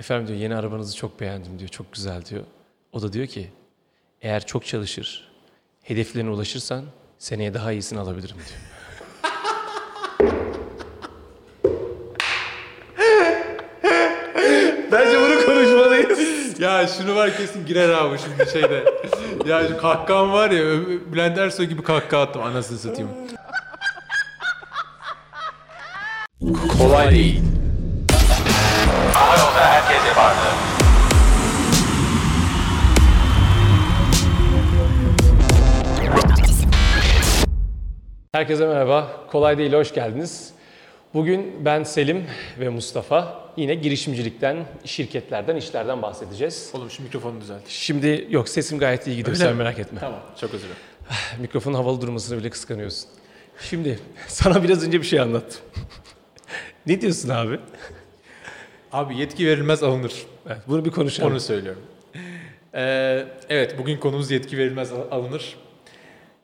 Efendim diyor yeni arabanızı çok beğendim diyor. Çok güzel diyor. O da diyor ki eğer çok çalışır, hedeflerine ulaşırsan seneye daha iyisini alabilirim diyor. Bence bunu konuşmalıyız. Ya şunu var kesin girer abi şimdi şeyde. ya şu kahkaham var ya Bülent Ersoy gibi kahkaha attım anasını satayım. Kolay değil. Herkese merhaba. Kolay değil, hoş geldiniz. Bugün ben Selim ve Mustafa yine girişimcilikten, şirketlerden, işlerden bahsedeceğiz. Oğlum şu mikrofonu düzelt. Şimdi yok sesim gayet iyi gidiyor, Öyle sen mi? merak etme. Tamam çok özür dilerim. Mikrofonun havalı durmasını bile kıskanıyorsun. Şimdi sana biraz önce bir şey anlattım. ne diyorsun abi? Abi yetki verilmez alınır. Evet, bunu bir konuşalım. Onu söylüyorum. Ee, evet bugün konumuz yetki verilmez al- alınır.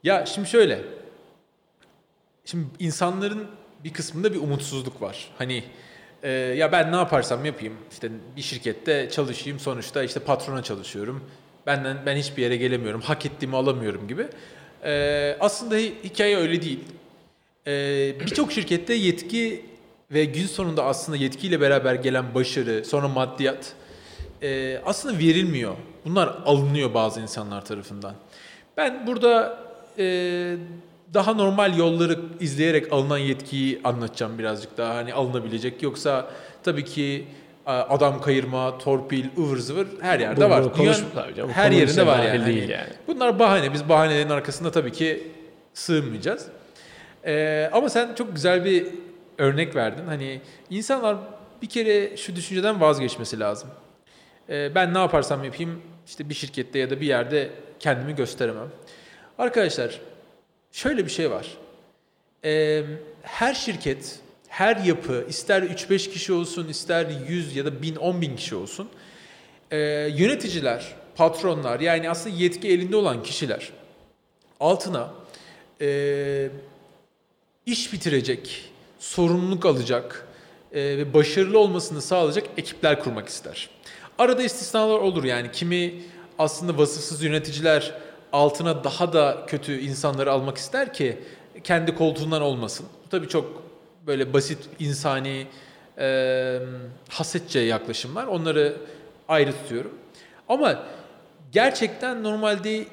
Ya şimdi şöyle. Şimdi insanların bir kısmında bir umutsuzluk var. Hani e, ya ben ne yaparsam yapayım işte bir şirkette çalışayım sonuçta işte patrona çalışıyorum. Benden ben hiçbir yere gelemiyorum. Hak ettiğimi alamıyorum gibi. Ee, aslında hi- hikaye öyle değil. Ee, Birçok şirkette yetki ve gün sonunda aslında yetkiyle beraber gelen başarı, sonra maddiyat e, aslında verilmiyor. Bunlar alınıyor bazı insanlar tarafından. Ben burada e, daha normal yolları izleyerek alınan yetkiyi anlatacağım birazcık daha hani alınabilecek. Yoksa tabii ki adam kayırma, torpil, ıvır zıvır her yerde Bunu var. Dünyanın canım, her yerinde var yani. değil yani. Bunlar bahane. Biz bahanelerin arkasında tabii ki sığınmayacağız. Ee, ama sen çok güzel bir örnek verdin. Hani insanlar bir kere şu düşünceden vazgeçmesi lazım. Ee, ben ne yaparsam yapayım işte bir şirkette ya da bir yerde kendimi gösteremem. Arkadaşlar şöyle bir şey var. Her şirket, her yapı ister 3-5 kişi olsun, ister 100 ya da 1000, 10 bin kişi olsun. yöneticiler, patronlar yani aslında yetki elinde olan kişiler altına iş bitirecek, sorumluluk alacak ve başarılı olmasını sağlayacak ekipler kurmak ister. Arada istisnalar olur yani kimi aslında vasıfsız yöneticiler altına daha da kötü insanları almak ister ki kendi koltuğundan olmasın. Bu tabii çok böyle basit insani e, hasetçe yaklaşımlar. Onları ayrı tutuyorum. Ama gerçekten normalde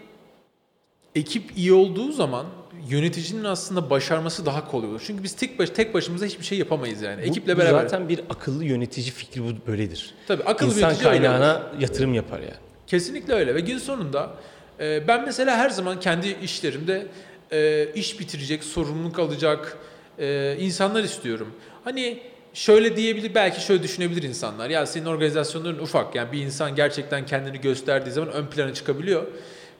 ekip iyi olduğu zaman yöneticinin aslında başarması daha kolay olur. Çünkü biz tek baş tek başımıza hiçbir şey yapamayız yani. Bu- Ekiple bu beraber. zaten bir akıllı yönetici fikri bu böyledir. Tabii akıllı bir İnsan yönetici öyle olur. kaynağına yatırım yapar yani. Kesinlikle öyle ve gün sonunda e, ben mesela her zaman kendi işlerimde e, iş bitirecek, sorumluluk alacak e, insanlar istiyorum. Hani şöyle diyebilir, belki şöyle düşünebilir insanlar. Ya senin organizasyonların ufak. Yani bir insan gerçekten kendini gösterdiği zaman ön plana çıkabiliyor.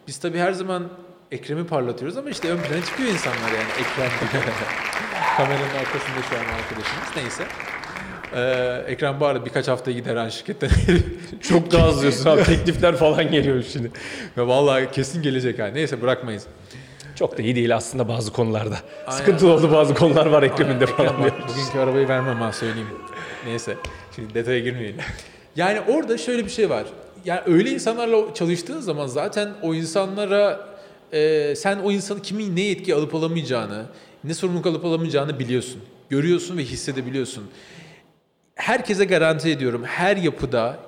Biz tabii her zaman Ekrem'i parlatıyoruz ama işte ön plana çıkıyor insanlar yani Ekrem gibi. Kameranın arkasında şu an arkadaşımız. Neyse. Ee, Ekrem arada birkaç hafta gider han şirketten. Çok daha az diyorsun abi. Teklifler falan geliyor şimdi. Ve vallahi kesin gelecek ha. Neyse bırakmayız. Çok da iyi değil aslında bazı konularda. Sıkıntılı oldu bazı konular var Ekrem'inde Ekrem falan bak, diyor. bugünkü arabayı vermem ha söyleyeyim. Neyse. Şimdi detaya girmeyelim. Yani orada şöyle bir şey var. Yani öyle insanlarla çalıştığın zaman zaten o insanlara e, sen o insanı kimin ne yetki alıp alamayacağını, ne sorumluluk alıp alamayacağını biliyorsun. Görüyorsun ve hissedebiliyorsun. Herkese garanti ediyorum her yapıda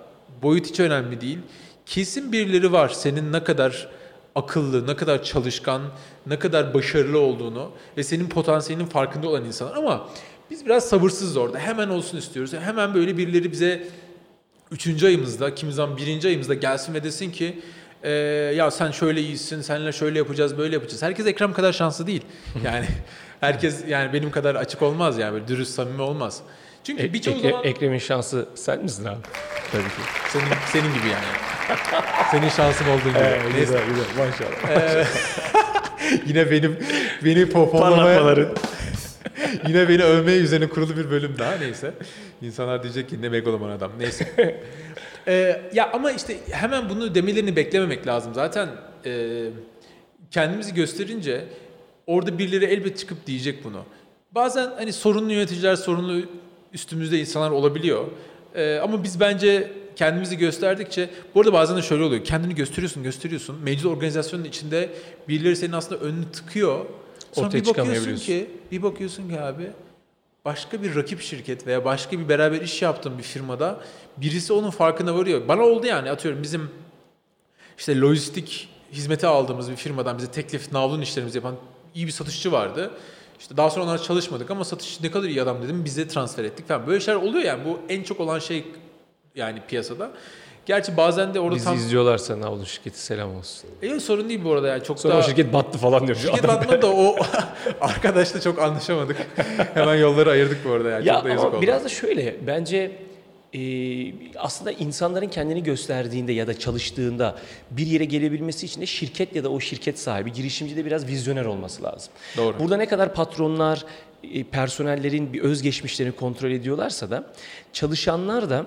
boyut hiç önemli değil. Kesin birileri var senin ne kadar akıllı, ne kadar çalışkan, ne kadar başarılı olduğunu ve senin potansiyelinin farkında olan insanlar ama biz biraz sabırsızız orada. Hemen olsun istiyoruz. Hemen böyle birileri bize üçüncü ayımızda, kimi zaman birinci ayımızda gelsin ve desin ki "Ee, ya sen şöyle iyisin, seninle şöyle yapacağız, böyle yapacağız. Herkes Ekrem kadar şanslı değil. Yani herkes yani benim kadar açık olmaz yani böyle dürüst, samimi olmaz. Çünkü E- birçoğu Ekre- zaman Ekrem'in şansı sen misin abi? Tabii ki. senin, senin gibi yani. Senin şansın olduğu gibi. Neyse. güzel maşallah. Yine benim beni pohpohlamaya, yine beni övmeye üzerine kurulu bir bölüm daha neyse. İnsanlar diyecek ki ne megaloman adam. Neyse. Ee, ya ama işte hemen bunu demelerini beklememek lazım. Zaten e, kendimizi gösterince orada birileri elbet çıkıp diyecek bunu. Bazen hani sorunlu yöneticiler, sorunlu üstümüzde insanlar olabiliyor. Ee, ama biz bence kendimizi gösterdikçe bu arada bazen de şöyle oluyor. Kendini gösteriyorsun, gösteriyorsun. Mevcut organizasyonun içinde birileri senin aslında önünü tıkıyor. Sonra Ortaya bir bakıyorsun ki, bir bakıyorsun ki abi başka bir rakip şirket veya başka bir beraber iş yaptığın bir firmada birisi onun farkına varıyor. Bana oldu yani atıyorum bizim işte lojistik hizmeti aldığımız bir firmadan bize teklif navlun işlerimizi yapan iyi bir satışçı vardı. İşte daha sonra onlar çalışmadık ama satış ne kadar iyi adam dedim bize transfer ettik falan. Böyle şeyler oluyor yani bu en çok olan şey yani piyasada. Gerçi bazen de orada Bizi tam... izliyorlarsa Navlun şirketi selam olsun. E, sorun değil bu arada yani çok Sonra daha... şirket battı falan diyor. Şirket batmadı da o arkadaşla çok anlaşamadık. Hemen yolları ayırdık bu arada yani. Ya çok da yazık oldu. biraz da şöyle bence e, aslında insanların kendini gösterdiğinde ya da çalıştığında bir yere gelebilmesi için de şirket ya da o şirket sahibi girişimci de biraz vizyoner olması lazım. Doğru. Burada ne kadar patronlar e, personellerin bir özgeçmişlerini kontrol ediyorlarsa da çalışanlar da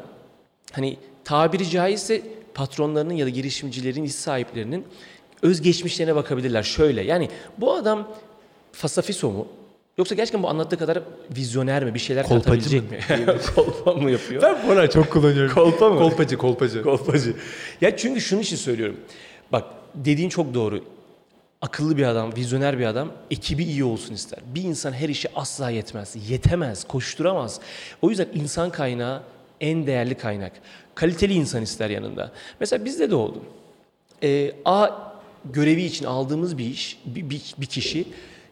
hani tabiri caizse patronlarının ya da girişimcilerin, iş sahiplerinin özgeçmişlerine bakabilirler. Şöyle yani bu adam fasafiso mu? Yoksa gerçekten bu anlattığı kadar vizyoner mi? Bir şeyler Kolpacı mi? Kolpa mı yapıyor? Ben bu ara çok kullanıyorum. Kolpa mı? Kolpacı, kolpacı. Kolpacı. Ya çünkü şunun için söylüyorum. Bak dediğin çok doğru. Akıllı bir adam, vizyoner bir adam ekibi iyi olsun ister. Bir insan her işi asla yetmez. Yetemez, koşturamaz. O yüzden insan kaynağı en değerli kaynak. Kaliteli insan ister yanında. Mesela bizde de oldu. Ee, A görevi için aldığımız bir iş, bir, bir, bir kişi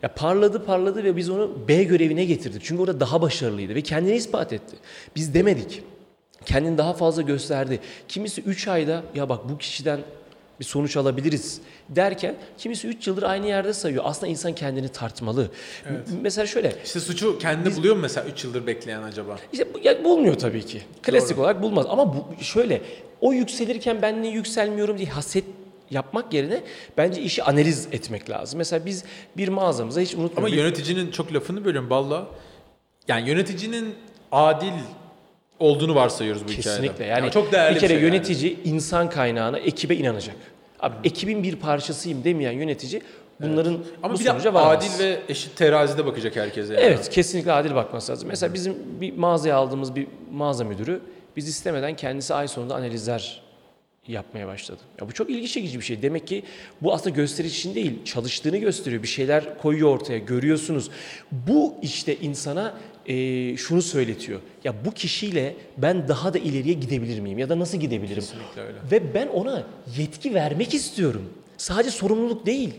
ya parladı parladı ve biz onu B görevine getirdik. Çünkü orada daha başarılıydı ve kendini ispat etti. Biz demedik. Kendini daha fazla gösterdi. Kimisi 3 ayda ya bak bu kişiden bir sonuç alabiliriz derken kimisi 3 yıldır aynı yerde sayıyor. Aslında insan kendini tartmalı. M- Mesela şöyle İşte suçu kendi buluyor mu mesela 3 yıldır bekleyen acaba? işte ya bulmuyor tabii ki. Klasik Doğru. olarak bulmaz ama bu şöyle o yükselirken ben niye yükselmiyorum diye haset yapmak yerine bence işi analiz etmek lazım. Mesela biz bir mağazamıza hiç Ama unutmuyorum. yöneticinin çok lafını bölüyorum valla. Yani yöneticinin adil olduğunu varsayıyoruz bu hikayede. Kesinlikle. Yani çok değerli bir kere şey yani. yönetici insan kaynağına, ekibe inanacak. Abi ekibin bir parçasıyım demeyen yönetici bunların Ama bu bir sonuca varamaz. adil ve eşit terazide bakacak herkese. yani. Evet, kesinlikle adil bakması lazım. Mesela bizim bir mağazaya aldığımız bir mağaza müdürü biz istemeden kendisi ay sonunda analizler yapmaya başladı. Ya bu çok ilgi çekici bir şey. Demek ki bu aslında gösteriş için değil, çalıştığını gösteriyor. Bir şeyler koyuyor ortaya, görüyorsunuz. Bu işte insana eee, şunu söyletiyor. Ya bu kişiyle ben daha da ileriye gidebilir miyim? Ya da nasıl gidebilirim? Kesinlikle öyle. Ve ben ona yetki vermek istiyorum. Sadece sorumluluk değil.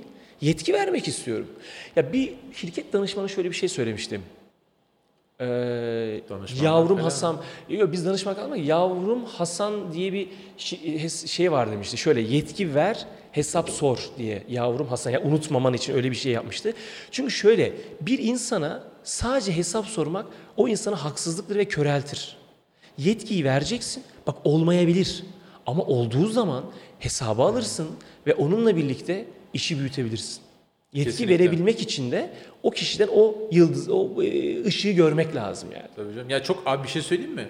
Yetki vermek istiyorum. Ya bir şirket danışmanı şöyle bir şey söylemiştim. Ee, yavrum. Hasan, yok biz danışmak ama yavrum Hasan diye bir hes- şey var demişti. Şöyle yetki ver, hesap sor diye yavrum Hasan. Ya unutmaman için öyle bir şey yapmıştı. Çünkü şöyle bir insana sadece hesap sormak o insana haksızlıktır ve köreltir. Yetkiyi vereceksin. Bak olmayabilir. Ama olduğu zaman hesabı alırsın ve onunla birlikte işi büyütebilirsin. Yetki Kesinlikle. verebilmek için de o kişiden o yıldız, o e, ışığı görmek lazım yani. Tabii canım. Ya çok abi bir şey söyleyeyim mi?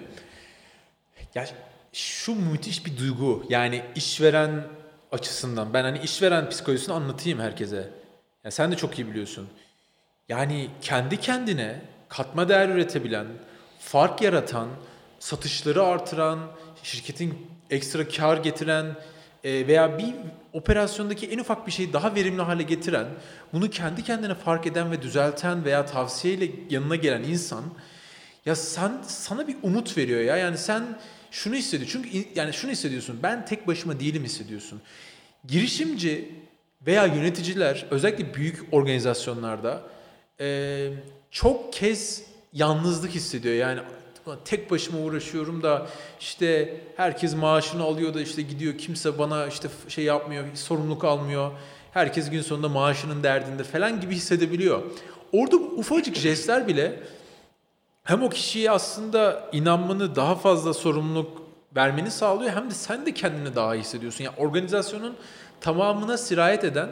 Ya şu müthiş bir duygu. Yani işveren açısından ben hani işveren psikolojisini anlatayım herkese. Ya sen de çok iyi biliyorsun. Yani kendi kendine katma değer üretebilen, fark yaratan, satışları artıran, şirketin ekstra kar getiren veya bir operasyondaki en ufak bir şeyi daha verimli hale getiren, bunu kendi kendine fark eden ve düzelten veya tavsiyeyle yanına gelen insan ya sen sana bir umut veriyor ya. Yani sen şunu hissediyorsun. Çünkü yani şunu hissediyorsun. Ben tek başıma değilim hissediyorsun. Girişimci veya yöneticiler özellikle büyük organizasyonlarda çok kez yalnızlık hissediyor. Yani tek başıma uğraşıyorum da işte herkes maaşını alıyor da işte gidiyor kimse bana işte şey yapmıyor, sorumluluk almıyor. Herkes gün sonunda maaşının derdinde falan gibi hissedebiliyor. Orada ufacık jestler bile hem o kişiye aslında inanmanı daha fazla sorumluluk vermeni sağlıyor hem de sen de kendini daha iyi hissediyorsun. Yani organizasyonun tamamına sirayet eden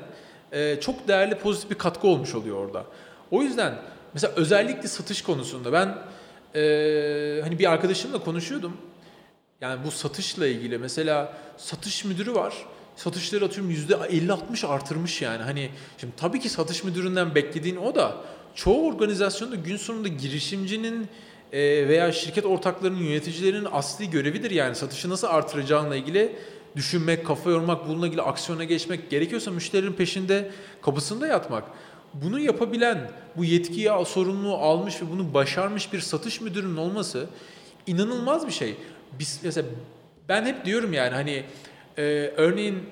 e, çok değerli pozitif bir katkı olmuş oluyor orada. O yüzden mesela özellikle satış konusunda ben e, hani bir arkadaşımla konuşuyordum. Yani bu satışla ilgili mesela satış müdürü var. Satışları atıyorum %50-60 artırmış yani. Hani şimdi tabii ki satış müdüründen beklediğin o da çoğu organizasyonda gün sonunda girişimcinin e, veya şirket ortaklarının yöneticilerinin asli görevidir yani satışı nasıl artıracağınla ilgili düşünmek, kafa yormak, bununla ilgili aksiyona geçmek gerekiyorsa müşterinin peşinde kapısında yatmak. Bunu yapabilen, bu yetkiyi, sorumluluğu almış ve bunu başarmış bir satış müdürünün olması inanılmaz bir şey. Biz mesela ben hep diyorum yani hani e, örneğin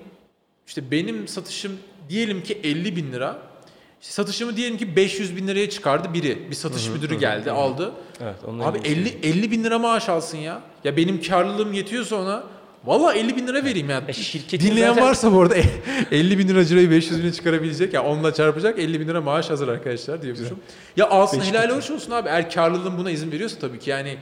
işte benim satışım diyelim ki 50 bin lira. İşte satışımı diyelim ki 500 bin liraya çıkardı biri. Bir satış müdürü geldi aldı. Evet, Abi ilgili 50, 50 bin lira maaş alsın ya. Ya benim karlılığım yetiyorsa ona Valla 50 bin lira vereyim yani. E, şirketin Dinleyen zaten- varsa bu arada 50 bin lira cirayı 500 bine çıkarabilecek. Ya onunla çarpacak 50 bin lira maaş hazır arkadaşlar diyormuşum. Ya alsın helal hoş olsun abi. Eğer karlılığın buna izin veriyorsa tabii ki yani.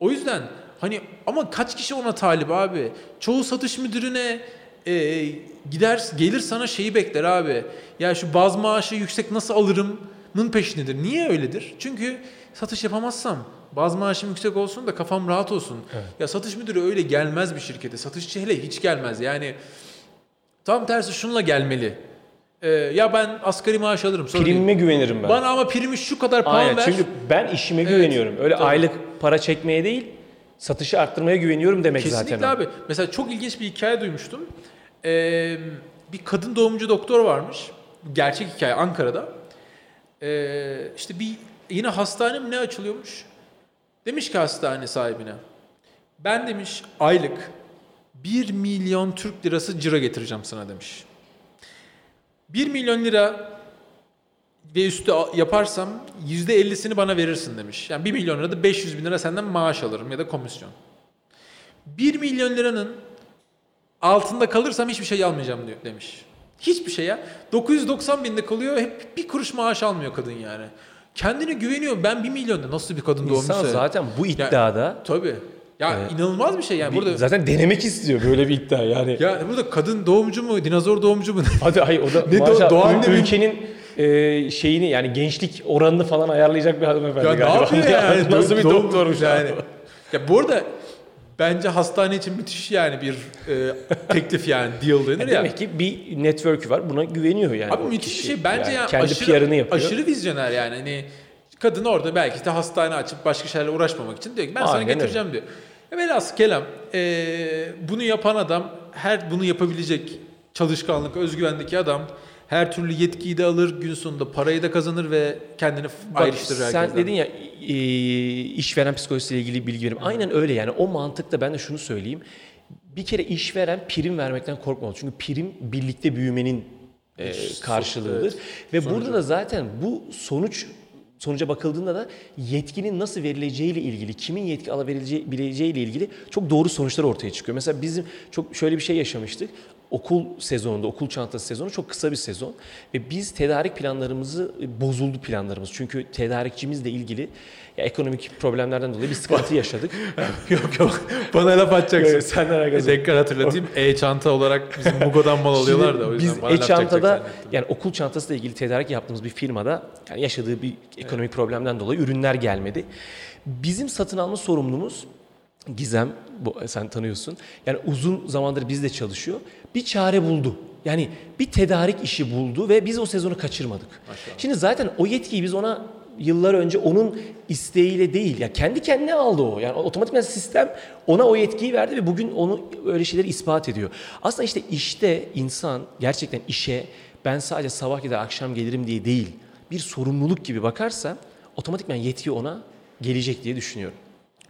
O yüzden hani ama kaç kişi ona talip abi? Çoğu satış müdürüne e, gider gelir sana şeyi bekler abi. Ya şu baz maaşı yüksek nasıl alırımın peşindedir. Niye öyledir? Çünkü satış yapamazsam baz maaşım yüksek olsun da kafam rahat olsun. Ya satış müdürü öyle gelmez bir şirkete. Satışçı hele hiç gelmez. Yani tam tersi şunla gelmeli. Ee, ya ben asgari maaş alırım. değil. Primime güvenirim ben. Bana ama primi şu kadar puan Aynen ver. çünkü ben işime güveniyorum. Öyle tabii. aylık para çekmeye değil, satışı arttırmaya güveniyorum demek Kesinlikle zaten. o. abi. Mesela çok ilginç bir hikaye duymuştum. Ee, bir kadın doğumcu doktor varmış. Gerçek hikaye Ankara'da. Ee, işte bir yine hastane mi ne açılıyormuş? Demiş ki hastane sahibine. Ben demiş aylık 1 milyon Türk lirası cira getireceğim sana demiş. 1 milyon lira ve üstü yaparsam %50'sini bana verirsin demiş. Yani 1 milyon lira da 500 bin lira senden maaş alırım ya da komisyon. 1 milyon liranın altında kalırsam hiçbir şey almayacağım diyor demiş. Hiçbir şey ya. 990 binde kalıyor hep bir kuruş maaş almıyor kadın yani. Kendine güveniyor. Ben 1 milyonda nasıl bir kadın İnsan doğmuşsa. zaten bu iddiada Tabii. Ya Evet. inanılmaz bir şey yani. bir- Burada zaten denemek istiyor böyle bir iddia yani. ya burada kadın doğumcu mu, dinozor doğumcu mu? Hadi hayır o da Ne maşallah Doğu ül- ülkenin e, şeyini yani gençlik oranını falan ayarlayacak bir hanımefendi ya ne galiba. yapıyor yani? Nasıl bir doktormuş yani. yani. Ya bu arada bence hastane için müthiş yani bir e, teklif yani deal denir ya. Demek ki bir network'ü var buna güveniyor yani. Abi müthiş bir şey. Bence Yani ya kendi aşırı, PR'ını yapıyor. aşırı vizyoner yani. Hani kadın orada belki de hastane açıp başka şeylerle uğraşmamak için diyor ki ben sana Aynen öyle. getireceğim diyor. E velhasıl kelam e, bunu yapan adam her bunu yapabilecek çalışkanlık, özgüvendeki adam her türlü yetkiyi de alır, gün sonunda parayı da kazanır ve kendini f- Bak, ayrıştırır sen herkesten. dedin ya e, işveren psikolojisiyle ilgili bilgi verim. Aynen öyle yani o mantıkta ben de şunu söyleyeyim. Bir kere işveren prim vermekten korkmalı. Çünkü prim birlikte büyümenin e, karşılığıdır. Ve burada da zaten bu sonuç sonuca bakıldığında da yetkinin nasıl verileceğiyle ilgili, kimin yetki alabileceğiyle ilgili çok doğru sonuçlar ortaya çıkıyor. Mesela bizim çok şöyle bir şey yaşamıştık. Okul sezonunda, okul çantası sezonu çok kısa bir sezon ve biz tedarik planlarımızı bozuldu planlarımız. Çünkü tedarikçimizle ilgili ya ekonomik problemlerden dolayı bir sıkıntı yaşadık. yok yok bana laf atacaksın. Evet, senden alakası yok. Tekrar hatırlatayım. E-çanta olarak bizim Mugo'dan mal alıyorlar da o yüzden Biz e-çantada yani okul çantasıyla ilgili tedarik yaptığımız bir firmada yani yaşadığı bir ekonomik problemden dolayı ürünler gelmedi. Bizim satın alma sorumlumuz Gizem, bu, sen tanıyorsun. Yani uzun zamandır bizle çalışıyor. Bir çare buldu. Yani bir tedarik işi buldu ve biz o sezonu kaçırmadık. Şimdi zaten o yetkiyi biz ona yıllar önce onun isteğiyle değil ya kendi kendine aldı o. Yani otomatikman sistem ona o yetkiyi verdi ve bugün onu öyle şeyleri ispat ediyor. Aslında işte işte insan gerçekten işe ben sadece sabah gider akşam gelirim diye değil bir sorumluluk gibi bakarsa otomatikman yetki ona gelecek diye düşünüyorum.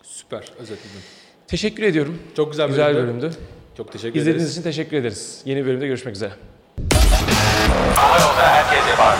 Süper özetledin. Teşekkür ediyorum. Çok güzel, Güzel bölümdü. bölümdü. Çok teşekkür İzlediğiniz ederiz. için teşekkür ederiz. Yeni bölümde görüşmek üzere. Hava yolda herkes yapar.